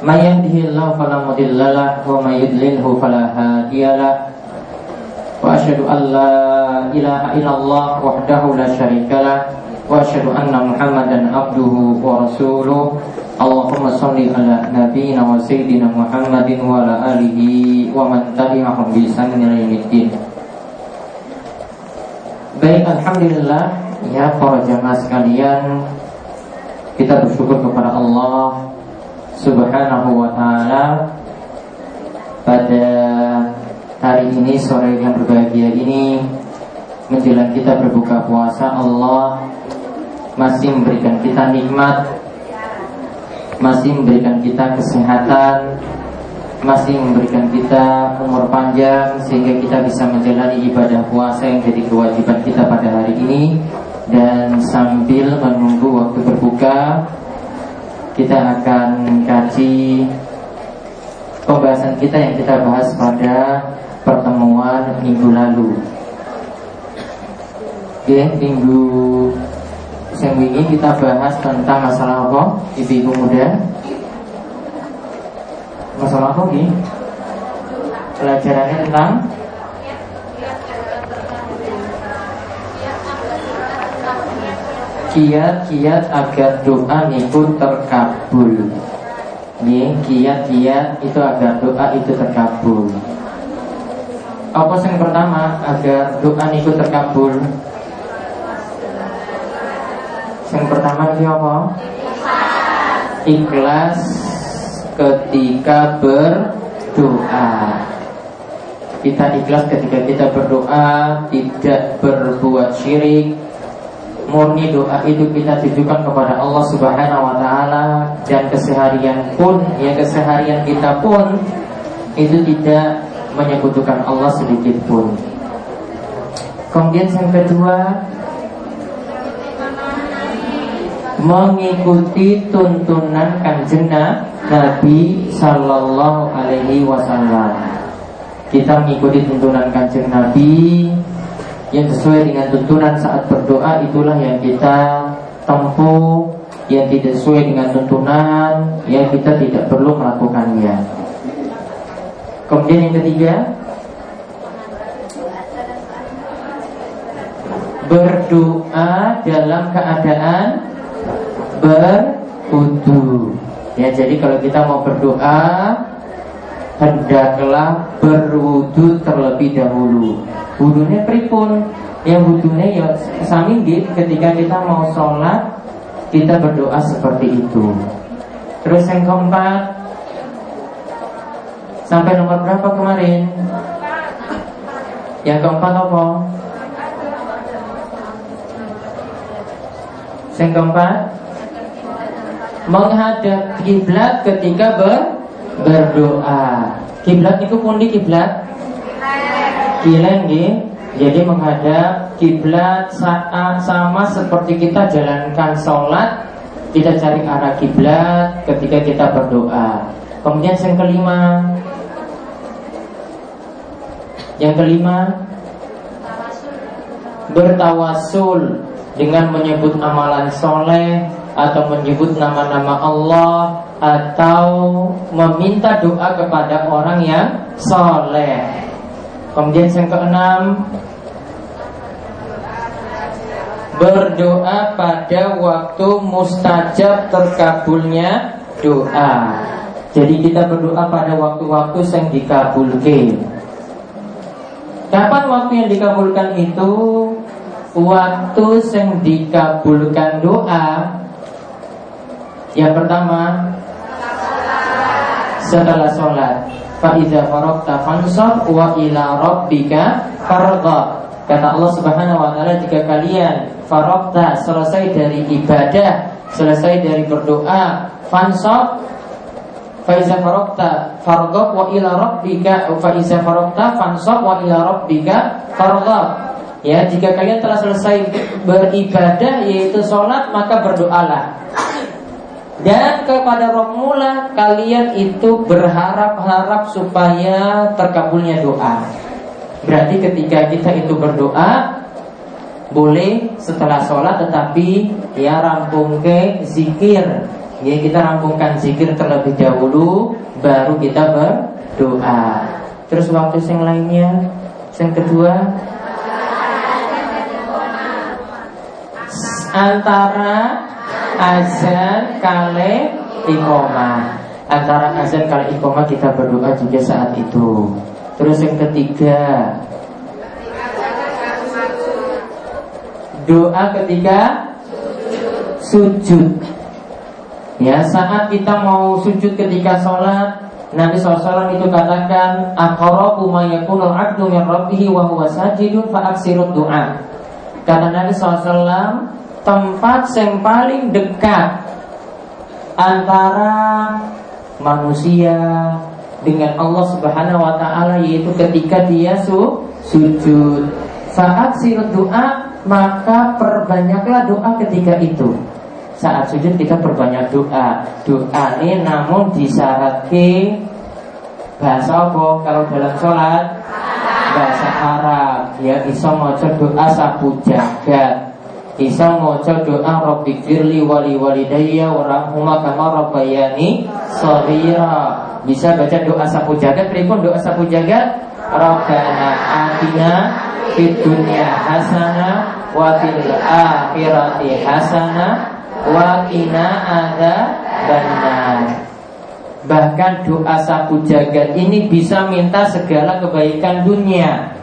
Wa may yudlilhu fala hadiya lahu Wa asyhadu an la ilaha illallah wahdahu la syarika lah. Wa asyhadu anna Muhammadan abduhu wa rasuluh. Allahumma salli ala nabiyyina wa sayyidina Muhammadin wa ala alihi wa man tabi'ahum bi ihsan ila yaumiddin. Baik alhamdulillah. Ya para jamaah sekalian kita bersyukur kepada Allah Subhanahu wa taala pada hari ini sore yang berbahagia ini menjelang kita berbuka puasa Allah masih memberikan kita nikmat masih memberikan kita kesehatan masih memberikan kita umur panjang sehingga kita bisa menjalani ibadah puasa yang jadi kewajiban kita pada hari ini. Dan sambil menunggu waktu berbuka kita akan kaji pembahasan kita yang kita bahas pada pertemuan minggu lalu. Oke, minggu yang ini kita bahas tentang masalah apa? Ibu-ibu muda. Masalah apa ini? Pelajarannya tentang kiat-kiat agar doa itu terkabul. Nih, kiat-kiat itu agar doa itu terkabul. Apa yang pertama agar doa itu terkabul? Yang pertama itu apa? Ikhlas ketika berdoa. Kita ikhlas ketika kita berdoa, tidak berbuat syirik, murni doa itu kita tujukan kepada Allah Subhanahu wa taala dan keseharian pun ya keseharian kita pun itu tidak menyekutukan Allah sedikit pun. Kemudian yang kedua mengikuti tuntunan kanjeng Nabi Sallallahu Alaihi Wasallam. Kita mengikuti tuntunan kanjeng Nabi yang sesuai dengan tuntunan saat berdoa itulah yang kita tempuh. Yang tidak sesuai dengan tuntunan yang kita tidak perlu melakukannya. Kemudian yang ketiga berdoa dalam keadaan berwudu. Ya jadi kalau kita mau berdoa hendaklah berwudu terlebih dahulu Wudunya pripun Yang wudunya ya sami ketika kita mau sholat Kita berdoa seperti itu Terus yang keempat Sampai nomor berapa kemarin? Yang keempat apa? Yang keempat Menghadap kiblat ketika ber berdoa Kiblat itu pun di kiblat Kilen Jadi menghadap kiblat saat sama seperti kita jalankan sholat Kita cari arah kiblat ketika kita berdoa. Kemudian yang kelima Yang kelima Bertawasul Dengan menyebut amalan soleh Atau menyebut nama-nama Allah Atau meminta doa kepada orang yang soleh Kemudian yang keenam Berdoa pada waktu mustajab terkabulnya doa. Jadi kita berdoa pada waktu-waktu yang dikabulkan. Kapan waktu yang dikabulkan itu? Waktu yang dikabulkan doa. Yang pertama Setelah sholat Faiza farokta fansab wa ila rabbika farghab. Kata Allah Subhanahu wa taala jika kalian farokta selesai dari ibadah, selesai dari berdoa, fansab Faiza farokta fargob wa ila rabbika Faiza farokta fansab wa ila rabbika fargob Ya, jika kalian telah selesai beribadah yaitu sholat maka berdoalah. Dan kepada Roh mula kalian itu berharap-harap supaya terkabulnya doa. Berarti ketika kita itu berdoa boleh setelah sholat tetapi ya rampung ke zikir. Ya kita rampungkan zikir terlebih dahulu Baru kita berdoa. Terus waktu yang lainnya Yang kedua? Antara azan kale ikoma Antara azan kale ikoma kita berdoa juga saat itu. Terus yang ketiga Doa ketika sujud. Ya saat kita mau sujud ketika sholat Nabi SAW itu katakan Aqarabu ma yakunul abdu min rabbihi wa huwa sajidun fa'aksirut du'a. Kata Nabi SAW Tempat yang paling dekat Antara manusia dengan Allah Subhanahu wa taala yaitu ketika dia su sujud. Saat sirut doa maka perbanyaklah doa ketika itu. Saat sujud kita perbanyak doa. Doa ini namun disyaratkan bahasa apa? Kalau dalam sholat bahasa Arab ya bisa moco doa sapu jagat bisa moco doa Robbi firli wali walidayya warahumah kama rabbayani Sohira bisa baca doa sapu jagat pripun doa sapu jagat Rabbana atina fid dunya hasanah wa fil akhirati hasanah wa kina ada benar. Bahkan doa sapu jagat ini bisa minta segala kebaikan dunia.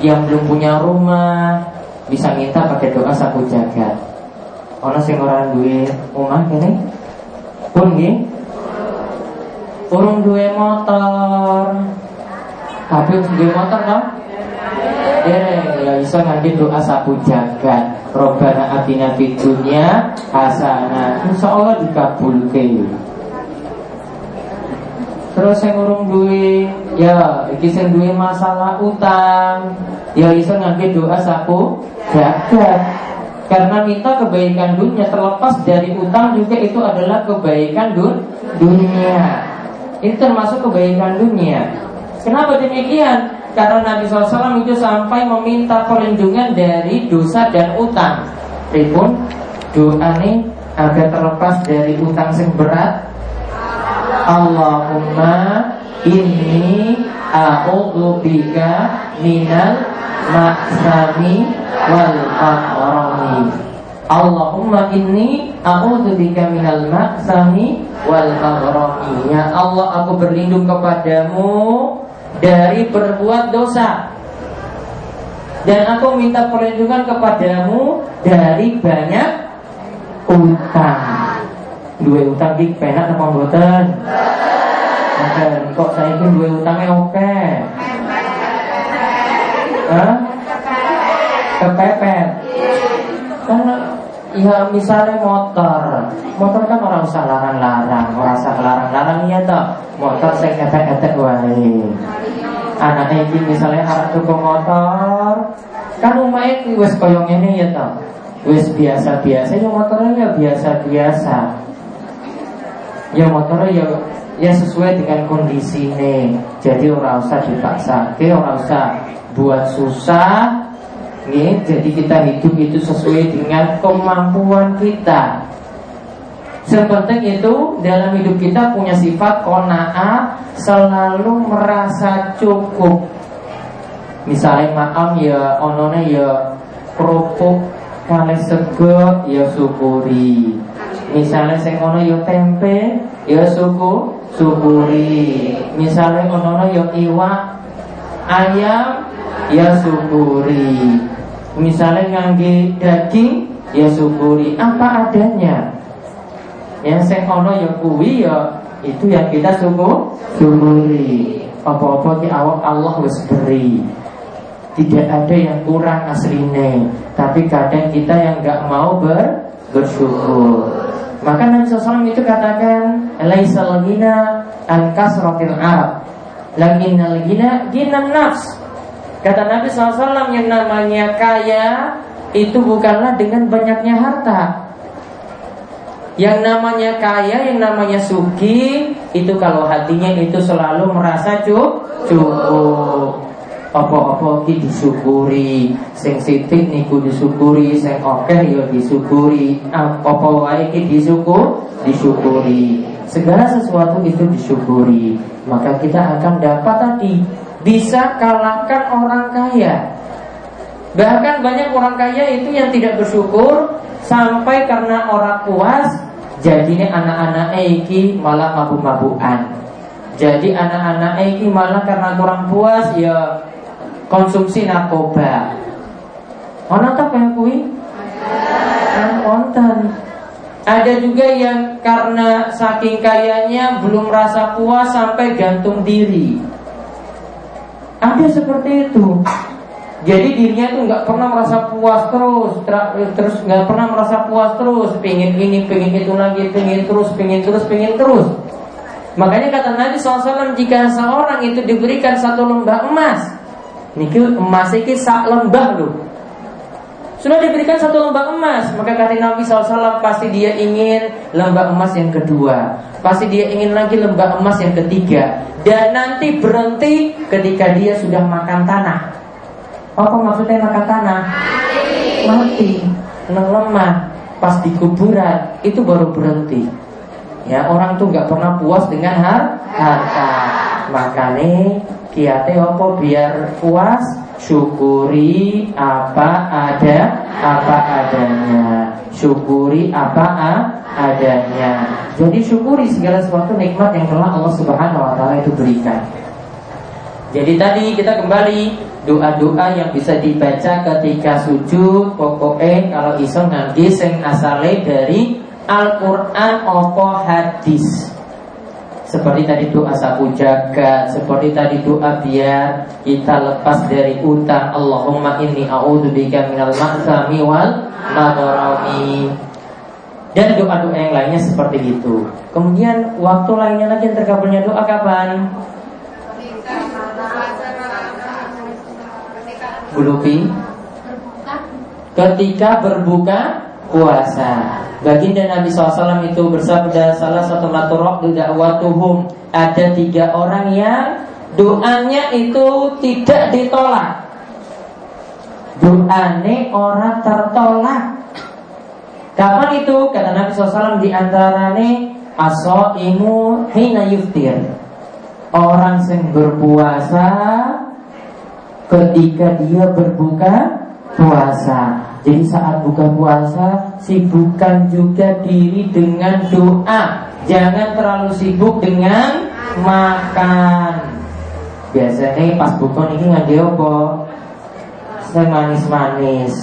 Yang belum punya rumah bisa minta pakai doa sapu jagat. Orang sing orang duwe rumah ini pun gini. Urung duwe motor. Tapi duwe motor kan? Ya, ya iso nanti doa sapu jagat. Robbana atina fid dunya hasanah. Insyaallah dikabulke. Terus yang urung duwe ya iki sing masalah utang, ya iso ngangge doa sapu jagat. Karena minta kebaikan dunia terlepas dari utang juga itu adalah kebaikan dun dunia. Ini termasuk kebaikan dunia. Kenapa demikian? Karena Nabi SAW itu sampai meminta perlindungan dari dosa dan utang. Ribun doa ini agar terlepas dari utang yang berat. Allahumma inni a'udzubika minal maksami wal aqrami. Allahumma inni a'udzubika minal maksami wal maghrami. Ya Allah, aku berlindung kepadamu dari berbuat dosa dan aku minta perlindungan kepadamu dari banyak utang. Dua utang di penak apa mboten? Mboten. Kok saya ini dua utangnya oke? Hah? Kepepet. Karena Ya misalnya motor Motor kan orang usah larang-larang Orang usah larang-larang ya toh Motor saya ngetek-ngetek wae Anak ini misalnya arah tuku motor Kan lumayan wes koyong ini ya toh Wes biasa-biasa ya motornya ya biasa-biasa Ya motornya ya ya sesuai dengan kondisi ini Jadi orang usah dipaksa Orang usah buat susah Nih, jadi kita hidup itu sesuai dengan kemampuan kita. Sepenting itu dalam hidup kita punya sifat kona'ah selalu merasa cukup. Misalnya makan ya onone ya kerupuk kali sego ya syukuri. Misalnya sing ono ya tempe ya suku syukuri. Misalnya ono ya iwak ayam ya syukuri. Misalnya ngangge daging ya syukuri apa adanya. Yang sing ono ya kuwi ya itu yang kita syukur syukuri. Apa-apa di awak Allah wis beri. Tidak ada yang kurang aslinya Tapi kadang kita yang nggak mau ber, bersyukur Maka Nabi SAW itu katakan laisal ghina an kasratil arab. Lakinnal ghina ghinan nafs. Kata Nabi SAW yang namanya kaya itu bukanlah dengan banyaknya harta. Yang namanya kaya, yang namanya suki Itu kalau hatinya itu selalu merasa Cukup Apa-apa ki disyukuri. Sing sitik niku disyukuri Sing oke ya disyukuri. Apa-apa wae ki disyukur Disyukuri. Segala sesuatu itu disyukuri. Maka kita akan dapat tadi Bisa kalahkan orang kaya. Bahkan banyak orang kaya itu yang tidak bersyukur Sampai karena orang puas jadi anak-anak iki malah mabuk-mabukan. Jadi anak-anak iki malah karena kurang puas ya konsumsi narkoba. Ono tak kayak kui? Konten. Ada juga yang karena saking kayanya belum rasa puas sampai gantung diri. Ada seperti itu. Jadi dirinya itu nggak pernah merasa puas terus, terus nggak pernah merasa puas terus, pingin ini, pingin itu lagi, pingin terus, pingin terus, pingin terus. Makanya kata Nabi SAW jika seorang itu diberikan satu lembah emas, niki emas ini sak lembah loh. Sudah diberikan satu lembah emas, maka kata Nabi SAW pasti dia ingin lembah emas yang kedua, pasti dia ingin lagi lembah emas yang ketiga, dan nanti berhenti ketika dia sudah makan tanah. Apa maksudnya makan tanah? Mati, neng lemah, pas di kuburan itu baru berhenti. Ya orang tuh nggak pernah puas dengan har harta. Makanya kiate apa biar puas? Syukuri apa ada apa adanya. Syukuri apa adanya. Jadi syukuri segala sesuatu nikmat yang telah Allah Subhanahu wa taala itu berikan. Jadi tadi kita kembali doa-doa yang bisa dibaca ketika sujud pokoknya kalau iso nanti sing asale dari Al-Quran opo hadis seperti tadi doa sapu jaga Seperti tadi doa biar kita lepas dari utang Allahumma inni a'udzubika minal ma'zami wal magharami dan doa-doa yang lainnya seperti itu. Kemudian waktu lainnya lagi yang terkabulnya doa kapan? Bulupi Ketika berbuka puasa Baginda Nabi SAW itu bersabda Salah satu maturok dakwatuhum Ada tiga orang yang Doanya itu tidak ditolak. Doane orang tertolak. Kapan itu? Kata Nabi SAW di antaranya Aso imu hina yuftir. Orang yang berpuasa ketika dia berbuka puasa. Jadi saat buka puasa sibukkan juga diri dengan doa. Jangan terlalu sibuk dengan makan. Biasanya pas buka ini nggak apa? Saya manis-manis.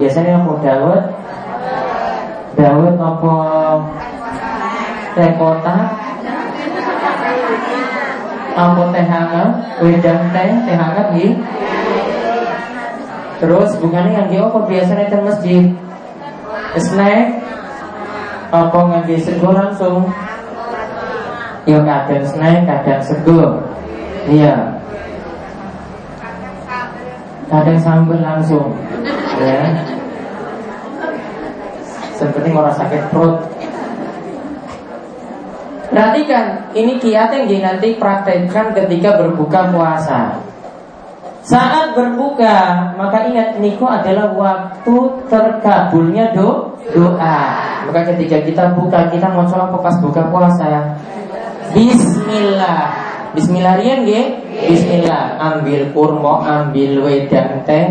Biasanya apa Dawud? Dawud apa? Teh kotak? Apa teh hangat? Wedang teh, teh hangat gitu? Terus bukannya yang apa? Biasanya di masjid. Snack Apa nganggi sego langsung? Ya kadang snack, kadang sego. Iya. Kadang sambal langsung. Ya. Seperti mau sakit perut. Perhatikan, ini kiat yang nanti praktekkan ketika berbuka puasa. Saat berbuka, maka ingat niko adalah waktu terkabulnya do, doa. Maka ketika kita buka, kita mau apa pas buka puasa? Bismillah. Bismillah rian Bismillah. Ambil kurma, ambil wedang teh,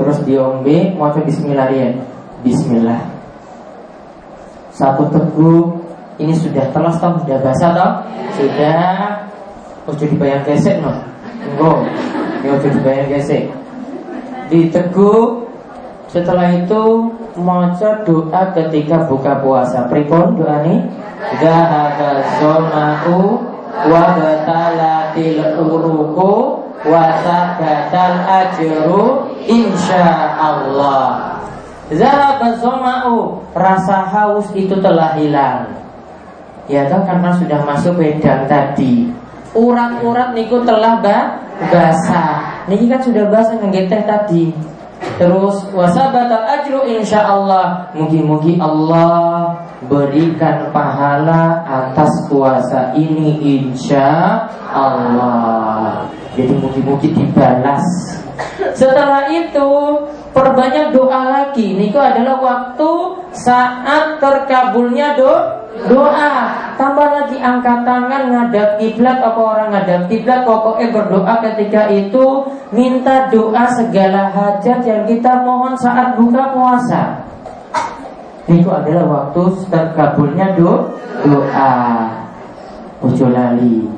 terus diombe, mau Bismillah rian. Bismillah. Satu teguk, ini sudah telas toh, sudah basah toh, sudah. Oh jadi bayang gesek no, enggak. Udah dibayar gesek Diteguk Setelah itu Moco doa ketika buka puasa. Pripun doa ini Zahaba zona'u Wa batalatil uruku Wa ajru Insya Allah. Zahaba Rasa haus itu telah hilang. Ya toh karena sudah masuk wedang tadi. Urat-urat niku telah ba basah. Niki kan sudah basah ngangge teh tadi. Terus wasabata ajru insya Allah Mugi-mugi Allah berikan pahala atas puasa ini insya Allah Jadi mugi-mugi dibalas Setelah itu perbanyak doa lagi. Niku adalah waktu saat terkabulnya do doa. Tambah lagi angkat tangan ngadap kiblat Apa orang ngadap kiblat Pokoknya berdoa ketika itu Minta doa segala hajat yang kita mohon saat buka puasa. Itu adalah waktu terkabulnya do doa. Ujo lali.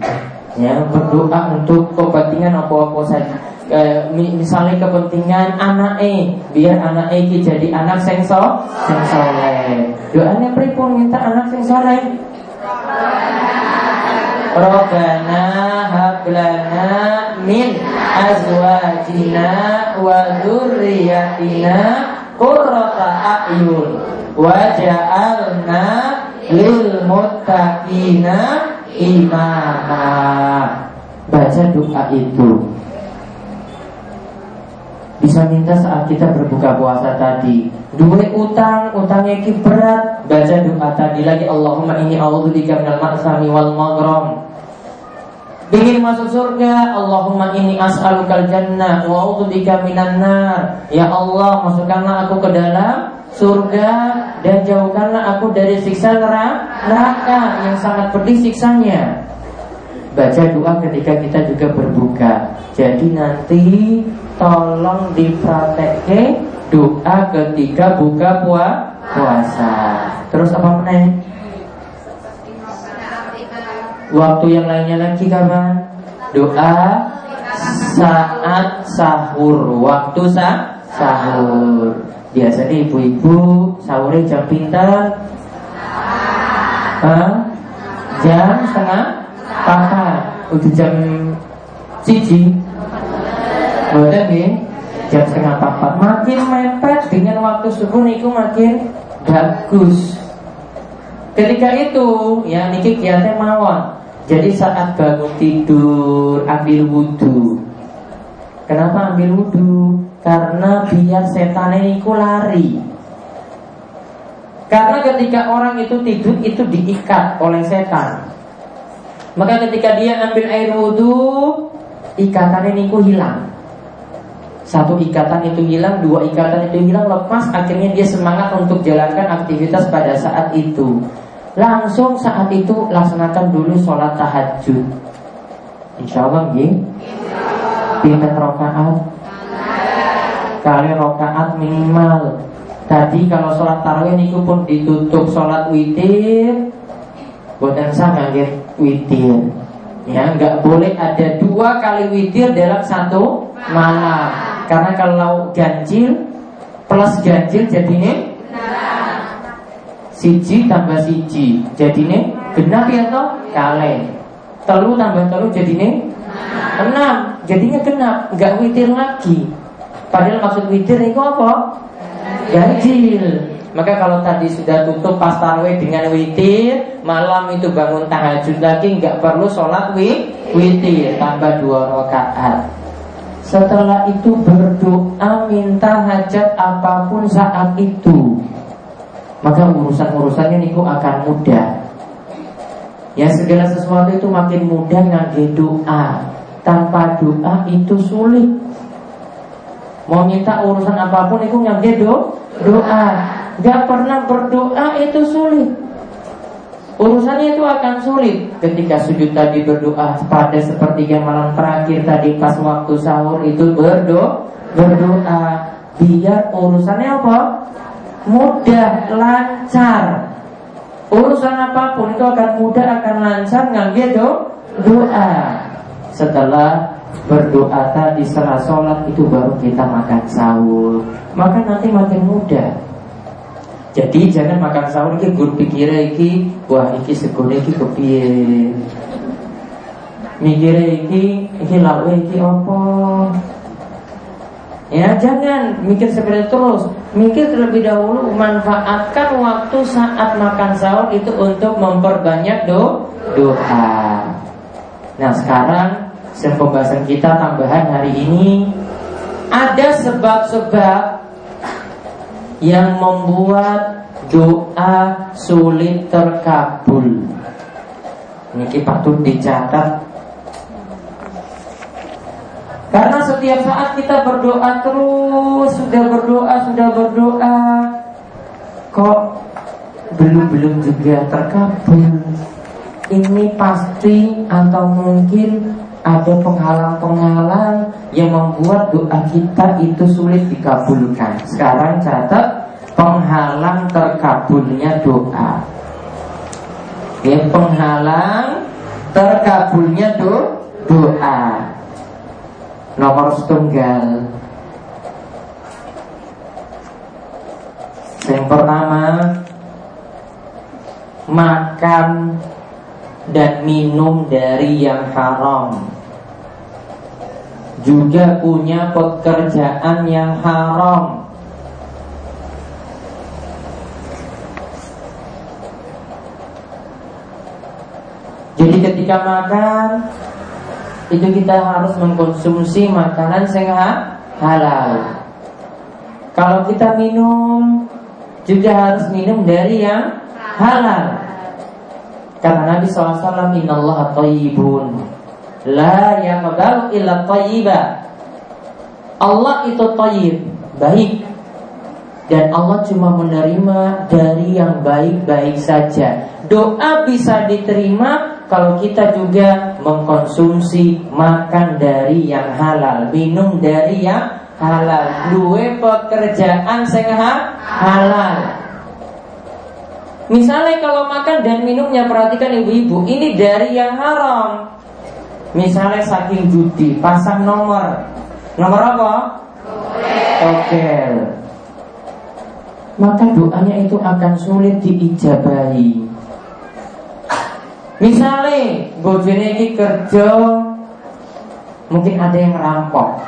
Ya, berdoa untuk kepentingan apa-apa saja e, misalnya kepentingan anak E biar anak E jadi anak sing so sing doanya pripun minta anak sing soleh? Robbana hablana min azwajina wa dzurriyyatina qurrata a'yun waj'alna lil muttaqina imama. Baca doa itu bisa minta saat kita berbuka puasa tadi. Dua utang, utangnya ki berat. Baca doa tadi lagi Allahumma inni a'udzubika minal ma'sami wal maghram Ingin masuk surga? Allahumma inni as'alukal jannah Wa a'udzubika minan nar. Ya Allah masukkanlah aku ke dalam surga Dan jauhkanlah aku dari siksa neraka Yang sangat pedih siksanya Baca doa ketika kita juga berbuka Jadi nanti tolong dipraktekkan doa ketika buka puasa. Terus apa meneh? Waktu yang lainnya lagi kapan? Doa saat sahur. Waktu sah sahur. Biasanya ibu-ibu sahurnya jam pintar. Hah? Jam setengah papat. Udah jam cici Boten nggih. Jam setengah empat makin mepet dengan waktu subuh niku makin bagus. Ketika itu ya niki kiatnya mawon. Jadi saat bangun tidur ambil wudhu. Kenapa ambil wudhu? Karena biar setan niku lari. Karena ketika orang itu tidur itu diikat oleh setan. Maka ketika dia ambil air wudhu, ikatannya niku hilang. Satu ikatan itu hilang, dua ikatan itu hilang, lepas Akhirnya dia semangat untuk jalankan aktivitas pada saat itu. Langsung saat itu laksanakan dulu sholat tahajud. Insya Allah ya Pinter rokaat. Kali rokaat minimal. Tadi kalau sholat tarawih ini pun ditutup sholat witir. Buatan sama witir. Ya, nggak boleh ada dua kali witir dalam satu malam. Karena kalau ganjil plus ganjil jadinya siji tambah siji jadinya genap ya toh? Kale telu tambah telu jadinya enam. Jadinya genap nggak witir lagi. Padahal maksud witir itu apa? Ganjil maka kalau tadi sudah tutup pas tarawih dengan witir malam itu bangun tahajud lagi nggak perlu sholat witir tambah dua rakaat. Setelah itu berdoa minta hajat apa pun saat itu. Maka urusan-urusannya niku akan mudah. Ya segala sesuatu itu makin mudah ngangge doa. Tanpa doa itu sulit. Mau minta urusan apa pun itu ngangge do, doa Gak pernah berdoa itu sulit. Urusannya itu akan sulit. Ketika sujud tadi berdoa pada sepertiga malam terakhir tadi pas waktu sahur itu berdoa berdoa. Biar urusannya apa? Mudah lancar. Urusan apa pun itu akan mudah akan lancar ngangge do doa. Setelah berdoa tadi setelah sholat itu baru kita makan sahur. Maka nanti makin mudah jadi jangan makan sahur iki gur pikir iki wah iki segone iki kepiye. Mikire iki iki lawe iki apa? Ya, jangan mikir seperti itu terus. Mikir terlebih dahulu manfaatkan waktu saat makan sahur itu untuk memperbanyak do doa. Nah, sekarang pembahasan kita tambahan hari ini ada sebab-sebab yang membuat doa sulit terkabul. Ini patut dicatat karena setiap saat kita berdoa terus, sudah berdoa, sudah berdoa, kok belum-belum juga terkabul. Ini pasti atau mungkin ada penghalang-penghalang yang membuat doa kita itu sulit dikabulkan. Sekarang catat penghalang terkabulnya doa. Ya, penghalang terkabulnya do doa nomor setunggal Yang pertama Makan dan minum dari yang haram Juga punya pekerjaan yang haram Jadi ketika makan itu kita harus mengkonsumsi makanan sehat halal. Kalau kita minum juga harus minum dari yang halal. Karena Nabi SAW Inna Allah tayyibun. La yaqbalu illa tayyiba. Allah itu tayyib Baik. Dan Allah cuma menerima dari yang baik-baik saja. Doa bisa diterima kalau kita juga mengkonsumsi makan dari yang halal, minum dari yang halal, dua pekerjaan sing halal. Misalnya kalau makan dan minumnya perhatikan ibu-ibu, ini dari yang haram. Misalnya saking judi, pasang nomor. Nomor apa? Oke. Maka doanya itu akan sulit diijabahi. Misalnya bojone ini kerja mungkin ada yang rampok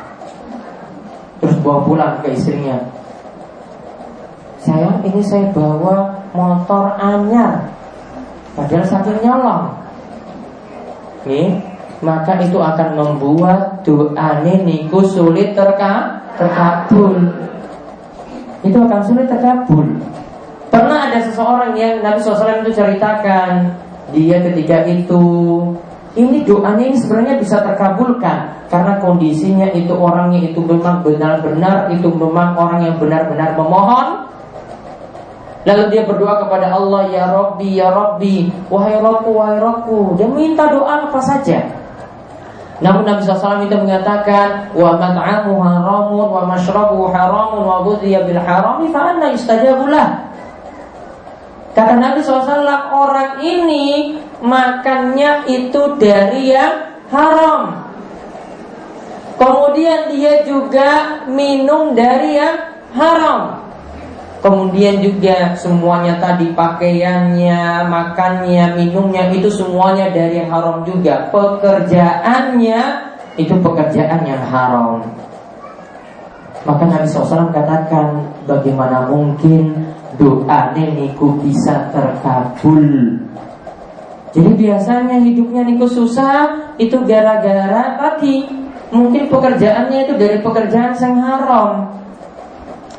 terus bawa pulang ke istrinya. Saya ini saya bawa motor anyar padahal saking nyolong. Nih, maka itu akan membuat doa niku sulit terka terkabul. Itu akan sulit terkabul. Pernah ada seseorang yang Nabi SAW itu ceritakan dia ketika itu ini doanya ini sebenarnya bisa terkabulkan karena kondisinya itu orangnya itu memang benar-benar itu memang orang yang benar-benar memohon Lalu dia berdoa kepada Allah Ya Rabbi, Ya Rabbi Wahai Rabbu, Wahai Rabbu Dia minta doa apa saja. Namun Nabi SAW itu mengatakan Wa mat'amu haramun Wa mashrabu haramun Wa budhiya bil harami Fa'anna istajabulah Kata Nabi SAW orang ini makannya itu dari yang haram. Kemudian dia juga minum dari yang haram Kemudian juga semuanya tadi pakaiannya, makannya, minumnya itu semuanya dari yang haram juga. Pekerjaannya itu pekerjaan yang haram. Maka Nabi SAW katakan bagaimana mungkin doa niku bisa terkabul. Jadi biasanya hidupnya niku susah itu gara-gara tadi mungkin pekerjaannya itu dari pekerjaan yang haram.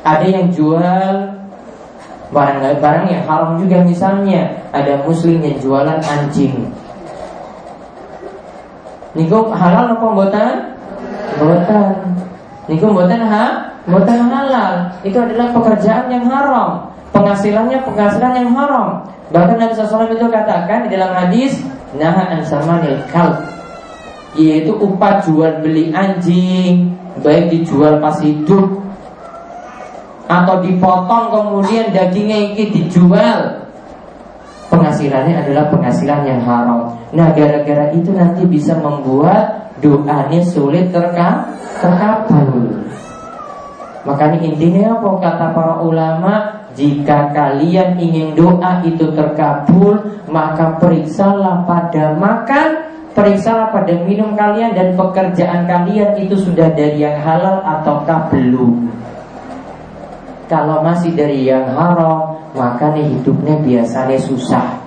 Ada yang jual barang-barang yang haram juga misalnya ada muslim yang jualan anjing. Niku halal apa buatan? Buatan. Niku buatan ha? Buatan halal. Itu adalah pekerjaan yang haram penghasilannya penghasilan yang haram. Bahkan Nabi SAW itu katakan di dalam hadis Naha ansamanil kal Yaitu upah jual beli anjing Baik dijual pas hidup Atau dipotong kemudian dagingnya ini dijual. Penghasilannya adalah penghasilan yang haram. Nah gara-gara itu nanti bisa membuat doanya sulit terka terkabul. Makanya intinya apa? Kata para ulama jika kalian ingin doa itu terkabul Maka periksalah pada makan Periksalah pada minum kalian dan pekerjaan kalian itu sudah dari yang halal ataukah belum. Kalau masih dari yang haram, makanya hidupnya biasanya susah.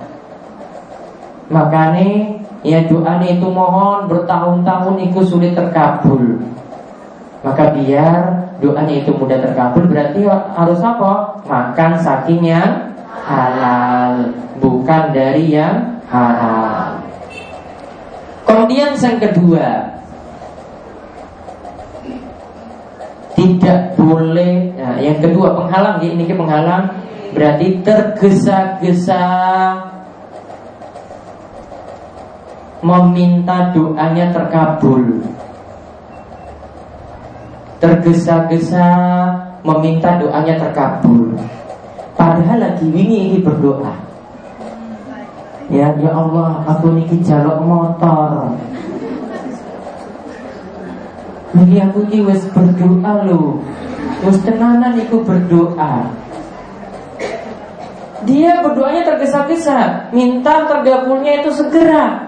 Makanya ya doanya itu mohon bertahun-tahun itu sulit terkabul. Maka biar doanya itu mudah terkabul berarti harus apa? Makan saking yang halal, bukan dari yang haram. Kemudian yang kedua Tidak boleh Nah yang kedua penghalang Ini penghalang Berarti tergesa-gesa Meminta doanya terkabul. Tergesa-gesa Meminta doanya terkabul. Padahal lagi wingi ini berdoa. Ya, ya Allah, aku niki jaluk motor. Niki aku wis berdoa lho. Wis tenanan iku berdoa. Dia berdoanya tergesa-gesa, minta tergabulnya itu segera.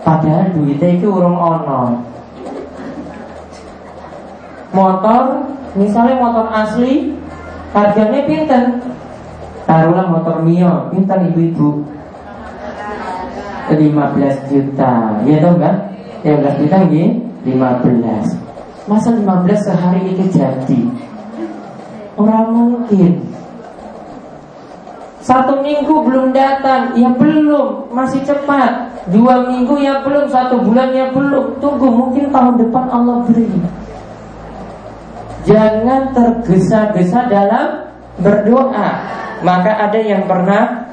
Padahal duitnya itu urung ono. Motor, misalnya motor asli, harganya pinter. Taruhlah motor Mio, pinter ibu-ibu 15 juta Ya tau kan? 15 juta ini 15 Masa 15 sehari ini jadi? Orang mungkin. Satu minggu belum datang Ya belum, masih cepat. Dua minggu ya belum, satu bulan ya belum. Tunggu, mungkin tahun depan Allah beri. Jangan tergesa-gesa dalam berdoa. Maka ada yang pernah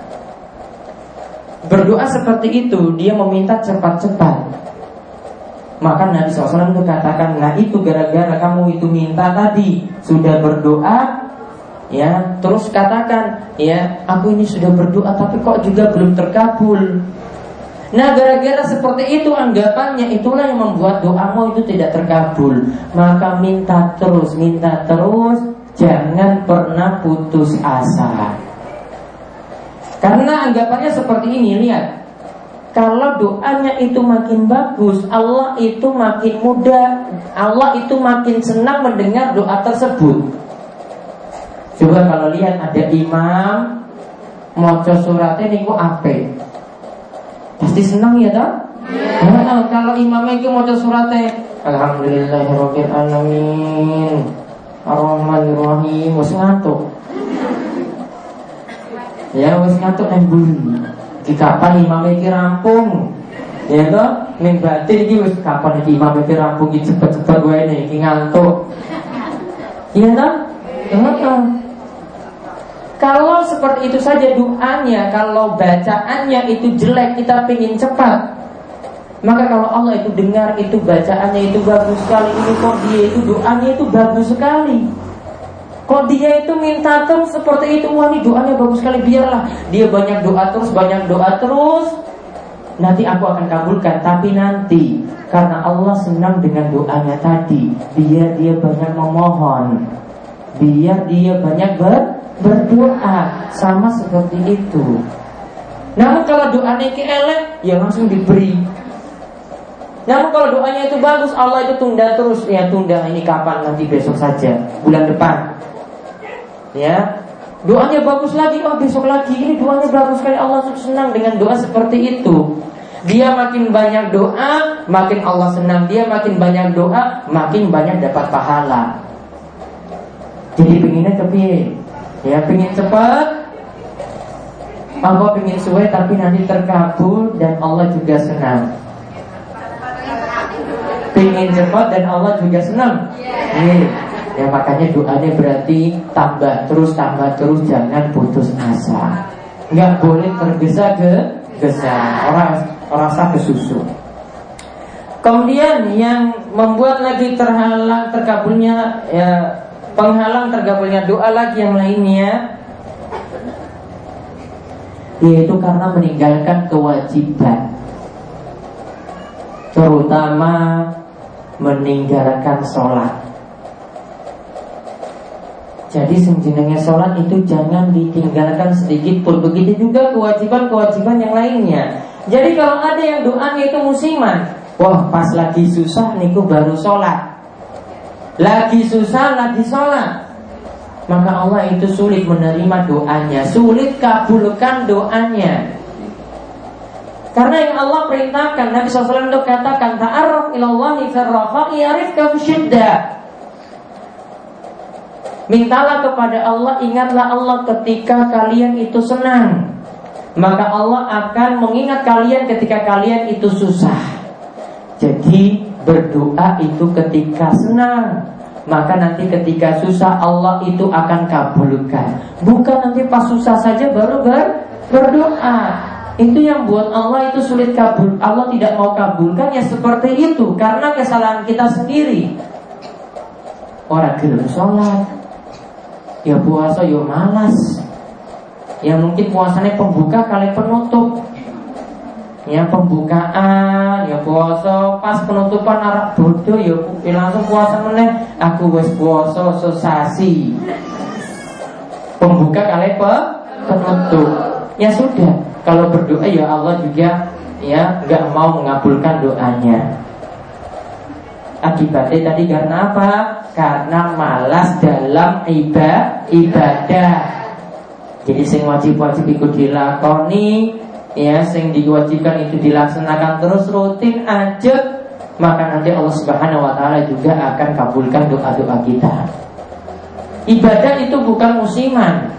Berdoa seperti itu. Dia meminta cepat-cepat Maka Nabi SAW itu katakan Nah itu gara-gara kamu itu minta tadi Sudah berdoa Ya, terus katakan, ya, aku ini sudah berdoa tapi kok juga belum terkabul. Nah, gara-gara seperti itu anggapannya itulah yang membuat doamu itu tidak terkabul. Maka minta terus, minta terus, jangan pernah putus asa. Karena anggapannya seperti ini, lihat. Kalau doanya itu makin bagus, Allah itu makin mudah, Allah itu makin senang mendengar doa tersebut. Coba kalau lihat ada imam mau suratnya niku ape. Pasti senang ya toh? Yeah. Nah, kalau imamnya itu mau suratnya Alhamdulillahirabbil alamin. Ar-Rahmanir Rahim, ngantuk. Ya wis ngantuk nang Iki kapan imam iki rampung? Ya toh, ning batin iki wis kapan iki imam iki rampung iki cepet-cepet wae iki ngantuk. Iya? Ya, kalau seperti itu saja doanya, kalau bacaannya itu jelek, kita pingin cepat, maka kalau Allah itu dengar itu bacaannya itu bagus sekali, ini kok dia itu doanya itu bagus sekali. Kok dia itu minta terus seperti itu Wah ini doanya bagus sekali Biarlah. Dia banyak doa terus Banyak doa terus. Nanti aku akan kabulkan Tapi nanti Karena Allah senang dengan doanya tadi Biar dia banyak memohon. Biar dia banyak ber, berdoa Sama seperti itu. Namun kalau doanya ke elek Ya langsung diberi. Namun kalau doanya itu bagus, Allah itu tunda terus. Ya tunda. Ini kapan? Nanti besok saja, bulan depan ya. Doanya bagus lagi oh besok lagi. Ini doanya bagus sekali. Allah senang dengan doa seperti itu. Dia makin banyak doa makin Allah senang. Dia makin banyak doa makin banyak dapat pahala. Jadi pengennya tapi ya pengen cepat Allah pengen suwe tapi nanti terkabul dan Allah juga senang. Pengen cepat dan Allah juga senang. Yeah. Ya makanya doanya berarti tambah terus tambah terus jangan putus asa. Nggak boleh tergesa ke gesa orang orang ke susu. Kemudian yang membuat lagi terhalang terkabulnya ya penghalang terkabulnya doa lagi yang lainnya yaitu karena meninggalkan kewajiban terutama meninggalkan sholat jadi senjenengnya sholat itu jangan ditinggalkan sedikit pun Begitu juga kewajiban-kewajiban yang lainnya Jadi kalau ada yang doanya itu musiman, wah pas lagi susah niku baru sholat. Lagi susah, lagi sholat. Maka Allah itu sulit menerima doanya, sulit kabulkan doanya. Karena yang Allah perintahkan Nabi SAW untuk katakan Ta'arraf ilallahi firraha I'arifka syiddah Mintalah kepada Allah Ingatlah Allah ketika kalian itu senang. Maka Allah akan mengingat kalian ketika kalian itu susah. Jadi berdoa itu ketika senang. Maka nanti ketika susah Allah itu akan kabulkan. Bukan nanti pas susah saja baru ber berdoa. Itu yang buat Allah itu sulit kabul. Allah tidak mau kabulkan ya seperti itu Karena kesalahan kita sendiri. Orang gelem sholat Ya puasa ya malas. Ya mungkin puasanya pembuka kali penutup. Ya pembukaan Ya puasa. Pas penutupan arak bodoh Ya, langsung puasa meneh. Aku wes puasa sesasi. Pembuka kali pe penutup. Ya sudah. Kalau berdoa ya Allah juga ya nggak mau mengabulkan doanya. Akibatnya tadi karena apa? Karena malas dalam ibadah. ibadah. Jadi sing wajib-wajib ikut dilakoni, ya sing diwajibkan itu dilaksanakan terus rutin aja, maka nanti Allah Subhanahu wa taala juga akan kabulkan doa-doa kita. Ibadah itu bukan musiman,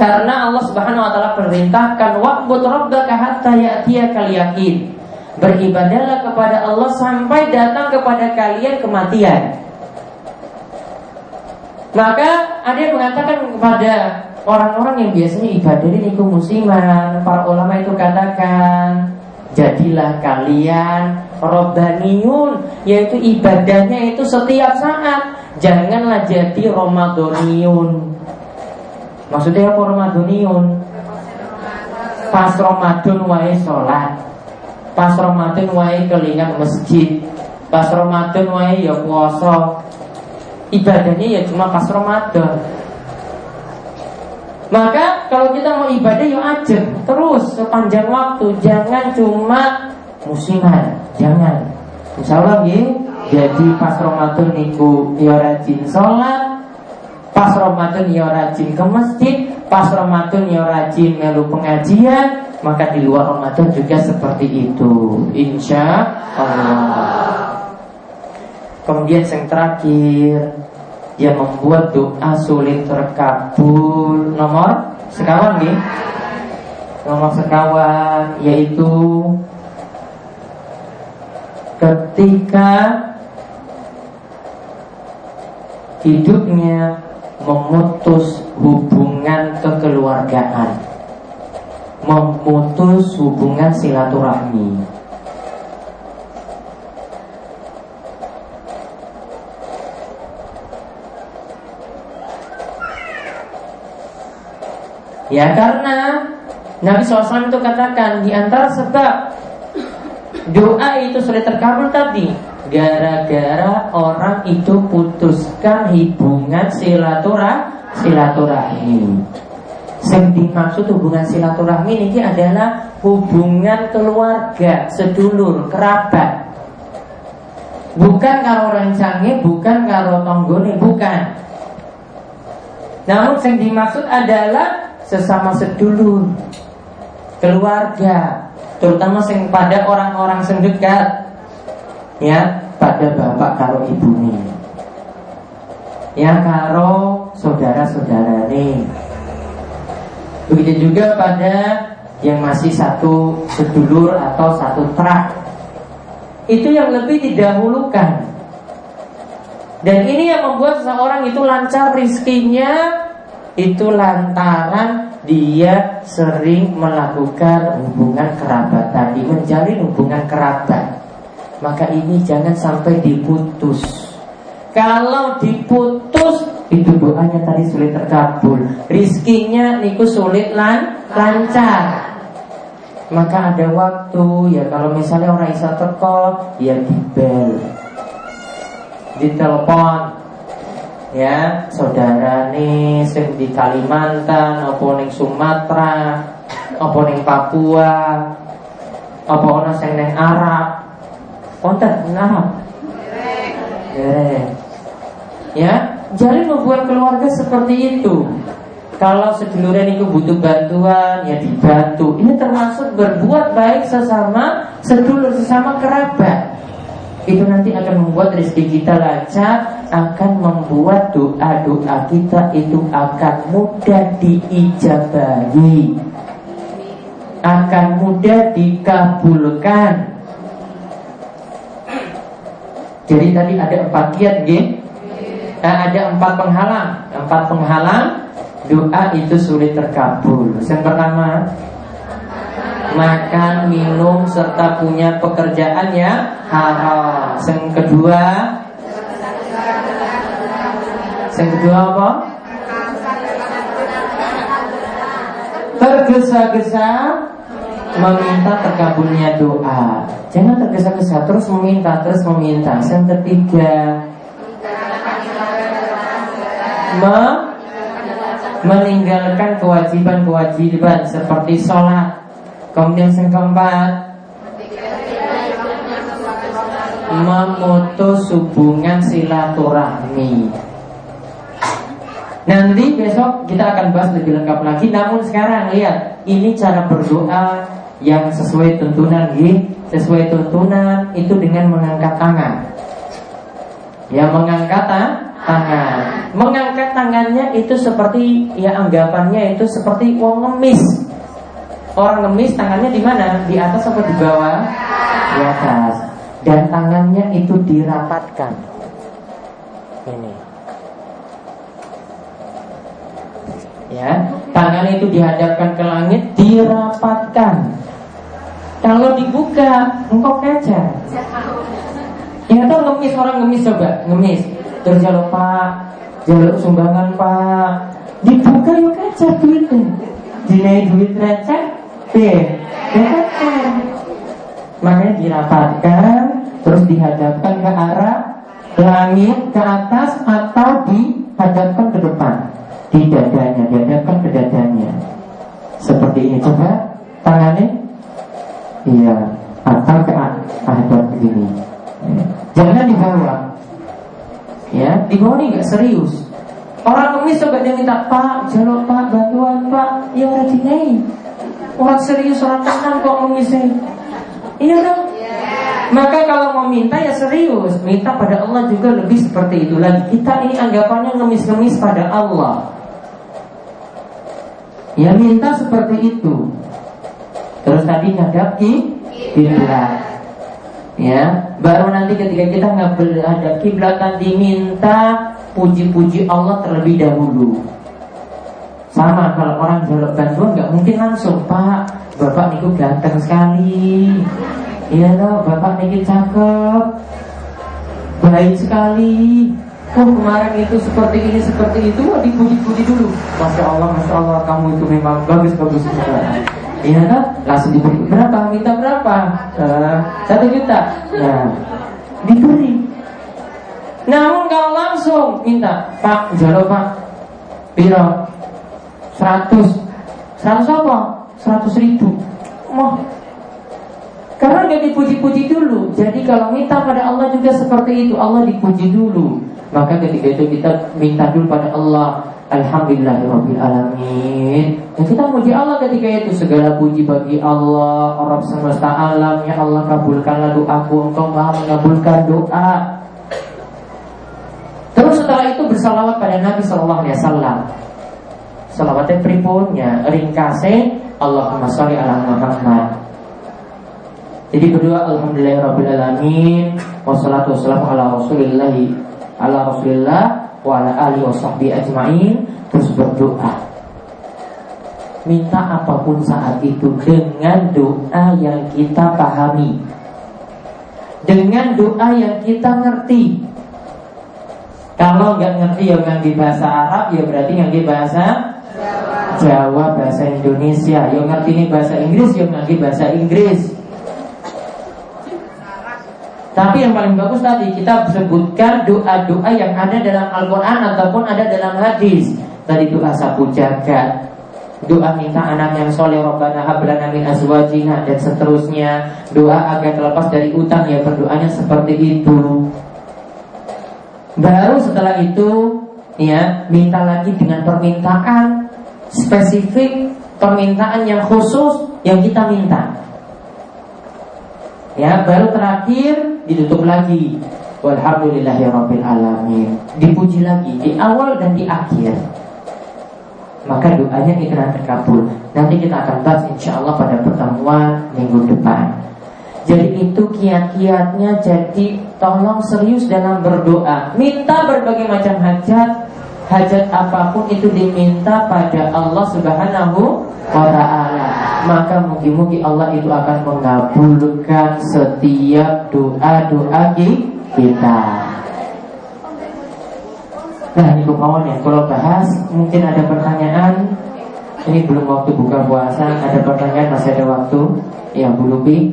karena Allah Subhanahu wa taala perintahkan wa'bud rabbaka hatta ya'tiyakal. Beribadahlah kepada Allah sampai datang kepada kalian kematian. Maka ada yang mengatakan kepada orang-orang yang biasanya ibadah ini musiman, para ulama itu katakan, jadilah kalian robbaniyun, yaitu ibadahnya itu setiap saat. Janganlah jadi romadoniun Maksudnya apa Ramadhaniun? Pas Ramadan wae sholat Pas Ramadan wae kelingan masjid Pas Ramadan wae ya puasa Ibadahnya ya cuma pas Ramadan. Maka kalau kita mau ibadah ya aja Terus sepanjang waktu. Jangan cuma musiman Jangan. Insya Allah ya Jadi pas Ramadan niku ya rajin sholat Pas Ramadan ya rajin ke masjid Pas Ramadan ya rajin melu pengajian Maka di luar Ramadan juga seperti itu. Insya Allah Kemudian yang terakhir Yang membuat doa sulit terkabul Nomor sekawan nih Nomor sekawan Yaitu Ketika hidupnya memutus hubungan kekeluargaan, memutus hubungan silaturahmi. Ya karena Nabi SAW itu katakan di antara sebab doa itu sulit terkabul tadi gara-gara orang itu putuskan hubungan silaturah silaturahmi. Yang dimaksud hubungan silaturahmi ini adalah hubungan keluarga, sedulur, kerabat. Bukan kalau rencangnya, bukan kalau tonggone, bukan. Namun yang dimaksud adalah sesama sedulur, keluarga, terutama yang pada orang-orang sendekat ya pada bapak karo nih ya karo saudara-saudara nih begitu juga pada yang masih satu sedulur atau satu terak itu yang lebih didahulukan. Dan ini yang membuat seseorang itu lancar rizkinya itu lantaran dia sering melakukan hubungan kerabat tadi menjalin hubungan kerabat maka ini jangan sampai diputus. Kalau diputus itu doanya tadi sulit terkabul, rizkinya niku sulit lan lancar. Maka ada waktu ya kalau misalnya orang isa teko ya di bel, di telepon ya saudara nih sing di Kalimantan, opo ning Sumatera, opo ning Papua, Apa orang sing neng Arab? Konten neng Arab. Ya, jadi membuat keluarga seperti itu. Kalau seduluran itu butuh bantuan, ya dibantu. Ini termasuk berbuat baik sesama sedulur, sesama kerabat. Itu nanti akan membuat rezeki kita lancar, akan membuat doa-doa kita itu akan mudah diijabahi, akan mudah dikabulkan. Jadi tadi ada empat kiat, gitu eh, ada empat penghalang. Empat penghalang doa itu sulit terkabul. Yang pertama, makan, minum serta punya pekerjaan yang haram. Yang kedua, yang kedua apa? Tergesa-gesa meminta terkabulnya doa. Jangan tergesa-gesa terus meminta, terus meminta. Yang ketiga, me meninggalkan kewajiban-kewajiban seperti sholat. Kemudian yang keempat, memutus hubungan silaturahmi. Nanti besok kita akan bahas lebih lengkap lagi. Namun sekarang lihat, ini cara berdoa yang sesuai tuntunan, sesuai tuntunan itu dengan mengangkat tangan. Ya mengangkat tangan. Mengangkat tangannya itu seperti ya anggapannya itu seperti uang ngemis. Orang ngemis tangannya di mana? Di atas atau di bawah? Di atas. Dan tangannya itu dirapatkan. Ini. Ya, tangan itu dihadapkan ke langit, dirapatkan. Kalau dibuka, engkau kejar. Ya tahu ngemis orang ngemis coba, ngemis. Terus jalur pak jalur sumbangan pak. Dibuka yuk kaca duitnya. Dinai duit receh deh kan makanya dirapatkan terus dihadapkan ke arah langit ke atas atau dihadapkan ke depan di dadanya dihadapkan ke dadanya seperti ini coba tangannya iya atau ke hadap begini jangan dibawa Ya, di bawah ini nggak serius. Orang ngemis coba dia minta Pak, jalur Pak, bantuan Pak, ya orang dinai. Orang serius orang tenang kok ngemisnya. Iya dong. Maka kalau mau minta ya serius, minta pada Allah juga lebih seperti itu lagi. Kita ini anggapannya ngemis-ngemis pada Allah. Ya minta seperti itu. Terus tadi ngadap kiblat. Ya, baru nanti ketika kita berhadap kiblat diminta puji-puji Allah terlebih dahulu. Sama kalau orang jalur bantuan nggak mungkin langsung Pak, Bapak niku ganteng sekali. Iya loh, Bapak niku cakep, baik sekali. Oh kemarin itu seperti ini seperti itu, wah dipuji-puji dulu. Masya Allah, masya Allah, kamu itu memang bagus bagus. Iya kan? Langsung diberi berapa? Minta berapa? Uh, satu juta. Nah, diberi. Namun kalau langsung minta, Pak, jalo Pak, piro, seratus, seratus apa? Seratus ribu. Wah, karena nggak dipuji-puji dulu. Jadi kalau minta pada Allah juga seperti itu, Allah dipuji dulu. Maka ketika itu kita minta dulu pada Allah, Alhamdulillahirrahmanirrahim Dan kita muji Allah ketika itu. Segala puji bagi Allah Orang semesta alam. Ya Allah kabulkanlah doaku. Engkau maha mengabulkan doa. Terus setelah itu bersalawat pada Nabi Sallallahu Alaihi Wasallam. Salawatnya pripunnya Ringkasnya Allahumma sholli ala Muhammad. Jadi berdua Alhamdulillahirrahmanirrahim Wassalatu wassalamu ala rasulillahi Ala rasulillah wa ala alihi wasahbi ajma'in. Terus berdoa. Minta apa pun saat itu dengan doa yang kita pahami. Dengan doa yang kita ngerti. Kalau nggak ngerti ya ngerti bahasa Arab ya berarti ngerti bahasa Jawa bahasa Indonesia. Yang ngerti ini bahasa Inggris ya ngerti bahasa Inggris tapi yang paling bagus tadi kita sebutkan doa-doa yang ada dalam Al-Quran ataupun ada dalam hadis. Tadi doa sapu jagat, doa minta anak yang soleh Rabbana hablana min azwajina dan seterusnya. Doa agar terlepas dari utang ya berdoanya seperti itu. Baru setelah itu ya minta lagi dengan permintaan spesifik permintaan yang khusus yang kita minta. Ya baru terakhir ditutup lagi walhamdulillahirabbil alamin dipuji lagi di awal dan di akhir maka doanya akan terkabul. Nanti kita akan bahas insya Allah pada pertemuan minggu depan. Jadi itu kiat-kiatnya jadi tolong serius dalam berdoa. Minta berbagai macam hajat, hajat apa pun itu diminta pada Allah Subhanahu wa taala. Maka mungkin-mungkin Allah itu akan mengabulkan setiap doa-doa kita. Nah ini kawan ya. Kalau bahas mungkin ada pertanyaan. Ini belum waktu buka puasa. Ada pertanyaan masih ada waktu. Ya Bu Lupi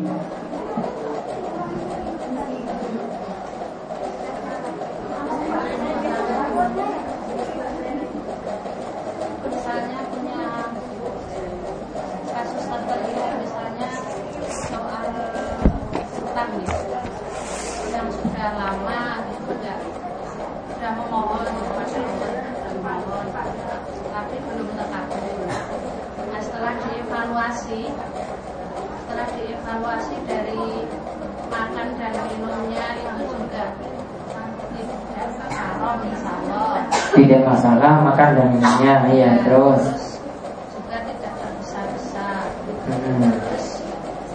tidak masalah makan dan minumnya ya terus. juga tidak terbesar-besar hmm. terus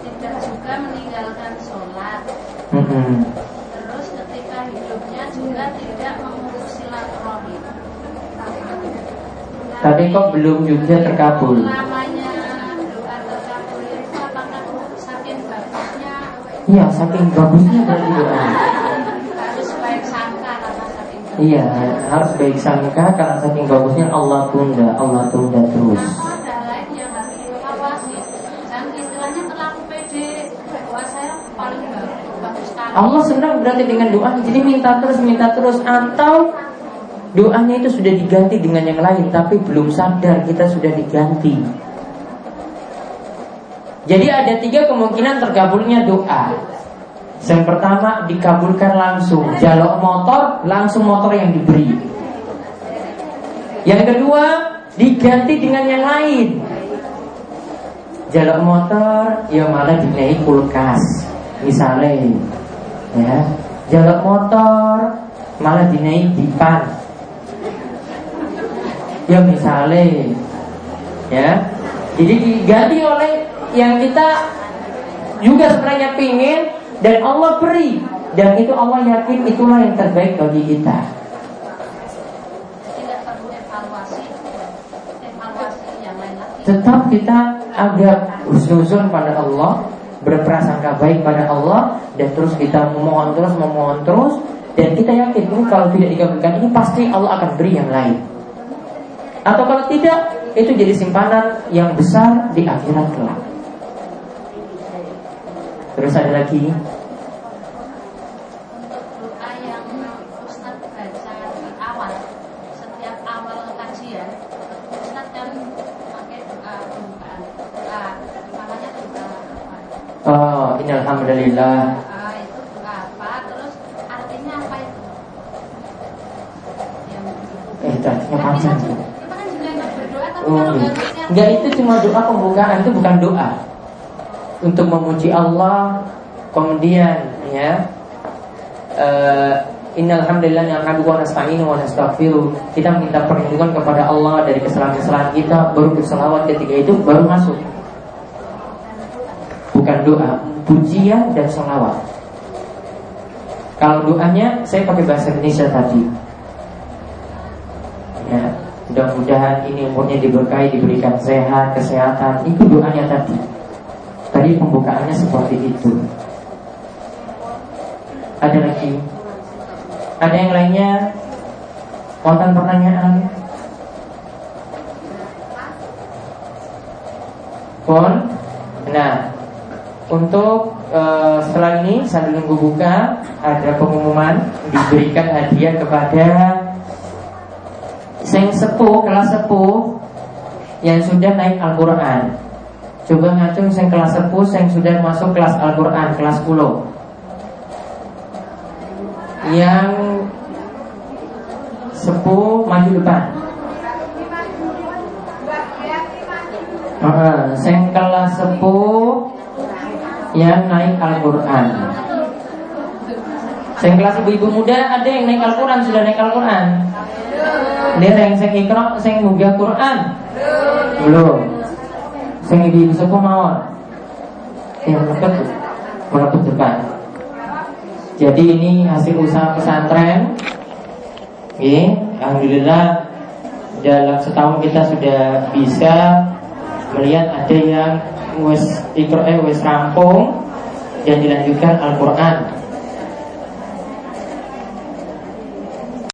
tidak juga meninggalkan sholat. Hmm. terus ketika hidupnya juga tidak mengurus silaturahim. Tapi kok belum juga terkabul? Iya saking bagusnya berarti doa Iya, harus baik sangka karena saking bagusnya Allah tunda, Allah tunda terus. Allah senang berarti dengan doa, jadi minta terus, minta terus, atau doanya itu sudah diganti dengan yang lain, tapi belum sadar kita sudah diganti. Jadi ada tiga kemungkinan tergabungnya doa. Yang pertama dikabulkan langsung. Jalur motor langsung motor yang diberi. Yang kedua diganti dengan yang lain. Jalur motor ya malah dinaik kulkas. Misalnya ya. Jalur motor malah dinaik dipan. Ya misalnya Ya. Jadi diganti oleh yang kita juga sebenarnya pingin dan Allah beri. Dan itu Allah yakin itulah yang terbaik bagi kita. Tetap kita agak husnuzon pada Allah Berprasangka baik pada Allah Dan terus kita memohon terus, memohon terus. Dan kita yakin ini kalau tidak dikabulkan ini Pasti Allah akan beri yang lain. Atau kalau tidak Itu jadi simpanan yang besar di akhirat kelak. Terus ada lagi alhamdulillah. Ah, itu apa? Terus artinya apa itu? Eh, itu artinya panjang. Kita kan juga berdoa, tapi oh, kalau iya. Enggak itu cuma doa pembukaan itu bukan doa untuk memuji Allah kemudian ya uh, Innal hamdalillah nahmaduhu wa nasta'inu wa nastaghfiruh. Kita minta perlindungan kepada Allah dari kesalahan-kesalahan kita, baru berselawat ketika itu baru masuk. Bukan doa, pujian dan selawat. Kalau doanya saya pakai bahasa Indonesia tadi. Ya, mudah-mudahan ini umurnya diberkahi, diberikan sehat, kesehatan. Itu doanya tadi. Tadi pembukaannya seperti itu. Ada lagi? Ada yang lainnya? Konten pertanyaan? Pon? Nah, untuk uh, setelah ini sambil nunggu buka ada pengumuman diberikan hadiah kepada seng sepuh kelas sepuh yang sudah naik Al-Quran. Coba ngacung yang kelas 10 yang sudah masuk kelas Al-Quran Kelas 10 Yang Sepuh maju depan. Uh, kelas sepuh Yang naik Al-Quran Yang kelas ibu-ibu muda Ada yang naik Al-Quran Sudah naik Al-Quran Dia yang saya ikro Saya muga Quran Belum Sing ibu ibu sepuh mawon. Yang melekat melekat depan. Jadi ini hasil usaha pesantren. Oke, alhamdulillah dalam setahun kita sudah bisa melihat ada yang wes ikro eh wes rampung dan dilanjutkan Al-Quran